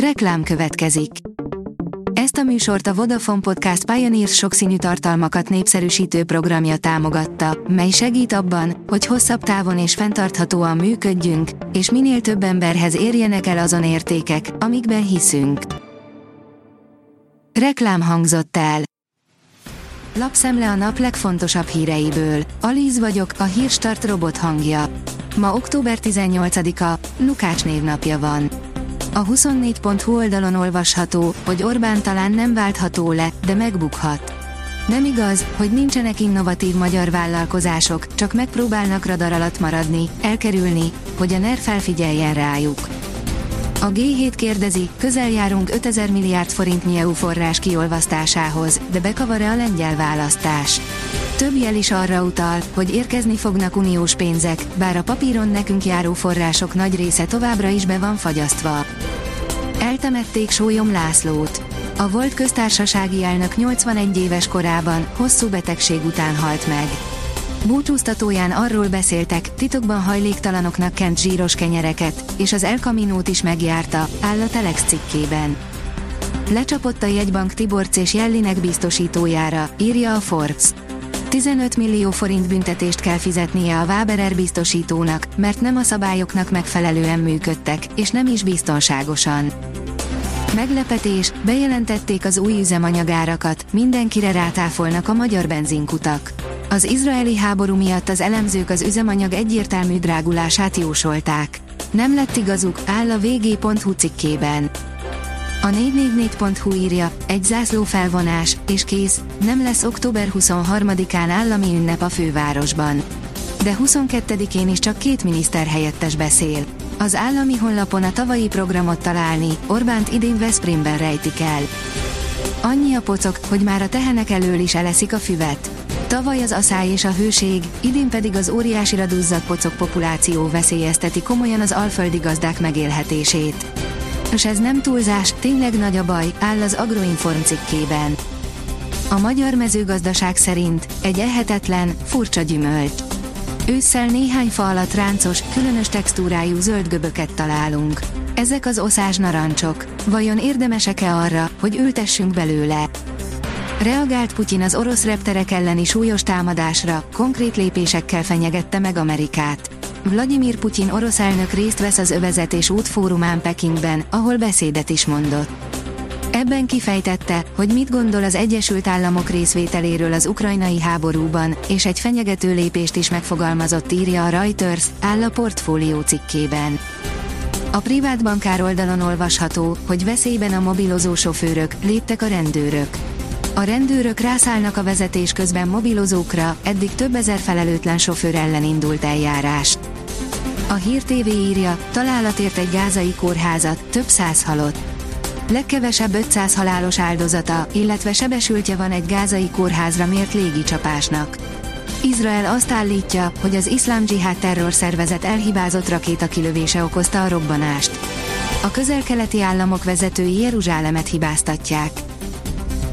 Reklám következik. Ezt a műsort a Vodafone Podcast Pioneers sokszínű tartalmakat népszerűsítő programja támogatta, mely segít abban, hogy hosszabb távon és fenntarthatóan működjünk, és minél több emberhez érjenek el azon értékek, amikben hiszünk. Reklám hangzott el. Lapszemle a nap legfontosabb híreiből. Alíz vagyok, a hírstart robot hangja. Ma október 18-a, Lukács névnapja van. A 24.hu oldalon olvasható, hogy Orbán talán nem váltható le, de megbukhat. Nem igaz, hogy nincsenek innovatív magyar vállalkozások, csak megpróbálnak radar alatt maradni, elkerülni, hogy a NER felfigyeljen rájuk. A G7 kérdezi, közel járunk 5000 milliárd forintnyi EU forrás kiolvasztásához, de bekavar-e a lengyel választás? Több jel is arra utal, hogy érkezni fognak uniós pénzek, bár a papíron nekünk járó források nagy része továbbra is be van fagyasztva. Eltemették Sólyom Lászlót. A volt köztársasági elnök 81 éves korában, hosszú betegség után halt meg. Búcsúztatóján arról beszéltek, titokban hajléktalanoknak kent zsíros kenyereket, és az El Caminót is megjárta, áll a Telex cikkében. Lecsapott a jegybank Tiborc és Jellinek biztosítójára, írja a Forbes. 15 millió forint büntetést kell fizetnie a Waberer biztosítónak, mert nem a szabályoknak megfelelően működtek, és nem is biztonságosan. Meglepetés, bejelentették az új üzemanyagárakat, mindenkire rátáfolnak a magyar benzinkutak. Az izraeli háború miatt az elemzők az üzemanyag egyértelmű drágulását jósolták. Nem lett igazuk, áll a vg.hu cikkében. A 444.hu írja, egy zászló felvonás, és kész, nem lesz október 23-án állami ünnep a fővárosban. De 22-én is csak két miniszter helyettes beszél. Az állami honlapon a tavalyi programot találni, Orbánt idén Veszprémben rejtik el. Annyi a pocok, hogy már a tehenek elől is eleszik a füvet. Tavaly az aszály és a hőség, idén pedig az óriásira duzzadt pocok populáció veszélyezteti komolyan az alföldi gazdák megélhetését. És ez nem túlzás, tényleg nagy a baj, áll az Agroinform cikkében. A magyar mezőgazdaság szerint egy ehetetlen, furcsa gyümölcs. Ősszel néhány fa alatt ráncos, különös textúrájú zöld göböket találunk. Ezek az oszás narancsok. Vajon érdemesek-e arra, hogy ültessünk belőle? Reagált Putyin az orosz repterek elleni súlyos támadásra, konkrét lépésekkel fenyegette meg Amerikát. Vladimir Putyin orosz elnök részt vesz az övezet és útfórumán Pekingben, ahol beszédet is mondott. Ebben kifejtette, hogy mit gondol az Egyesült Államok részvételéről az ukrajnai háborúban, és egy fenyegető lépést is megfogalmazott írja a Reuters, áll a portfólió cikkében. A privát bankár oldalon olvasható, hogy veszélyben a mobilozó sofőrök, léptek a rendőrök. A rendőrök rászállnak a vezetés közben mobilozókra, eddig több ezer felelőtlen sofőr ellen indult eljárás. A Hír TV írja, találatért egy gázai kórházat, több száz halott. Legkevesebb 500 halálos áldozata, illetve sebesültje van egy gázai kórházra mért légicsapásnak. Izrael azt állítja, hogy az iszlám dzsihád terrorszervezet elhibázott rakétakilövése okozta a robbanást. A közel-keleti államok vezetői Jeruzsálemet hibáztatják.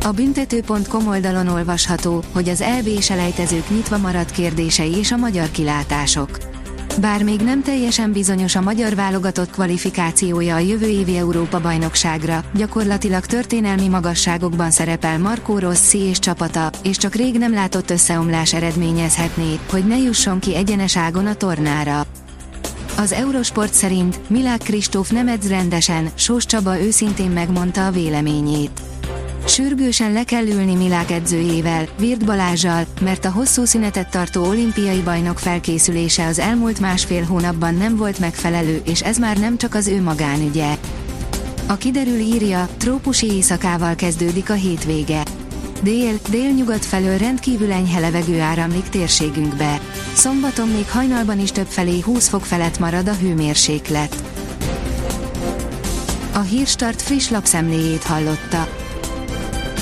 A büntető.com oldalon olvasható, hogy az EB selejtezők nyitva maradt kérdései és a magyar kilátások. Bár még nem teljesen bizonyos a magyar válogatott kvalifikációja a jövő évi Európa-bajnokságra, gyakorlatilag történelmi magasságokban szerepel Marco Rossi és csapata, és csak rég nem látott összeomlás eredményezhetné, hogy ne jusson ki egyenes ágon a tornára. Az Eurosport szerint Milák Kristóf nem edz rendesen, Sós Csaba őszintén megmondta a véleményét. Sürgősen le kell ülni Milák edzőjével, Virt Balázsjal, mert a hosszú szünetet tartó olimpiai bajnok felkészülése az elmúlt másfél hónapban nem volt megfelelő, és ez már nem csak az ő magánügye. A kiderül írja, trópusi éjszakával kezdődik a hétvége. Dél, délnyugat felől rendkívül enyhe levegő áramlik térségünkbe. Szombaton még hajnalban is több felé 20 fok felett marad a hőmérséklet. A Hírstart friss lapszemléjét hallotta.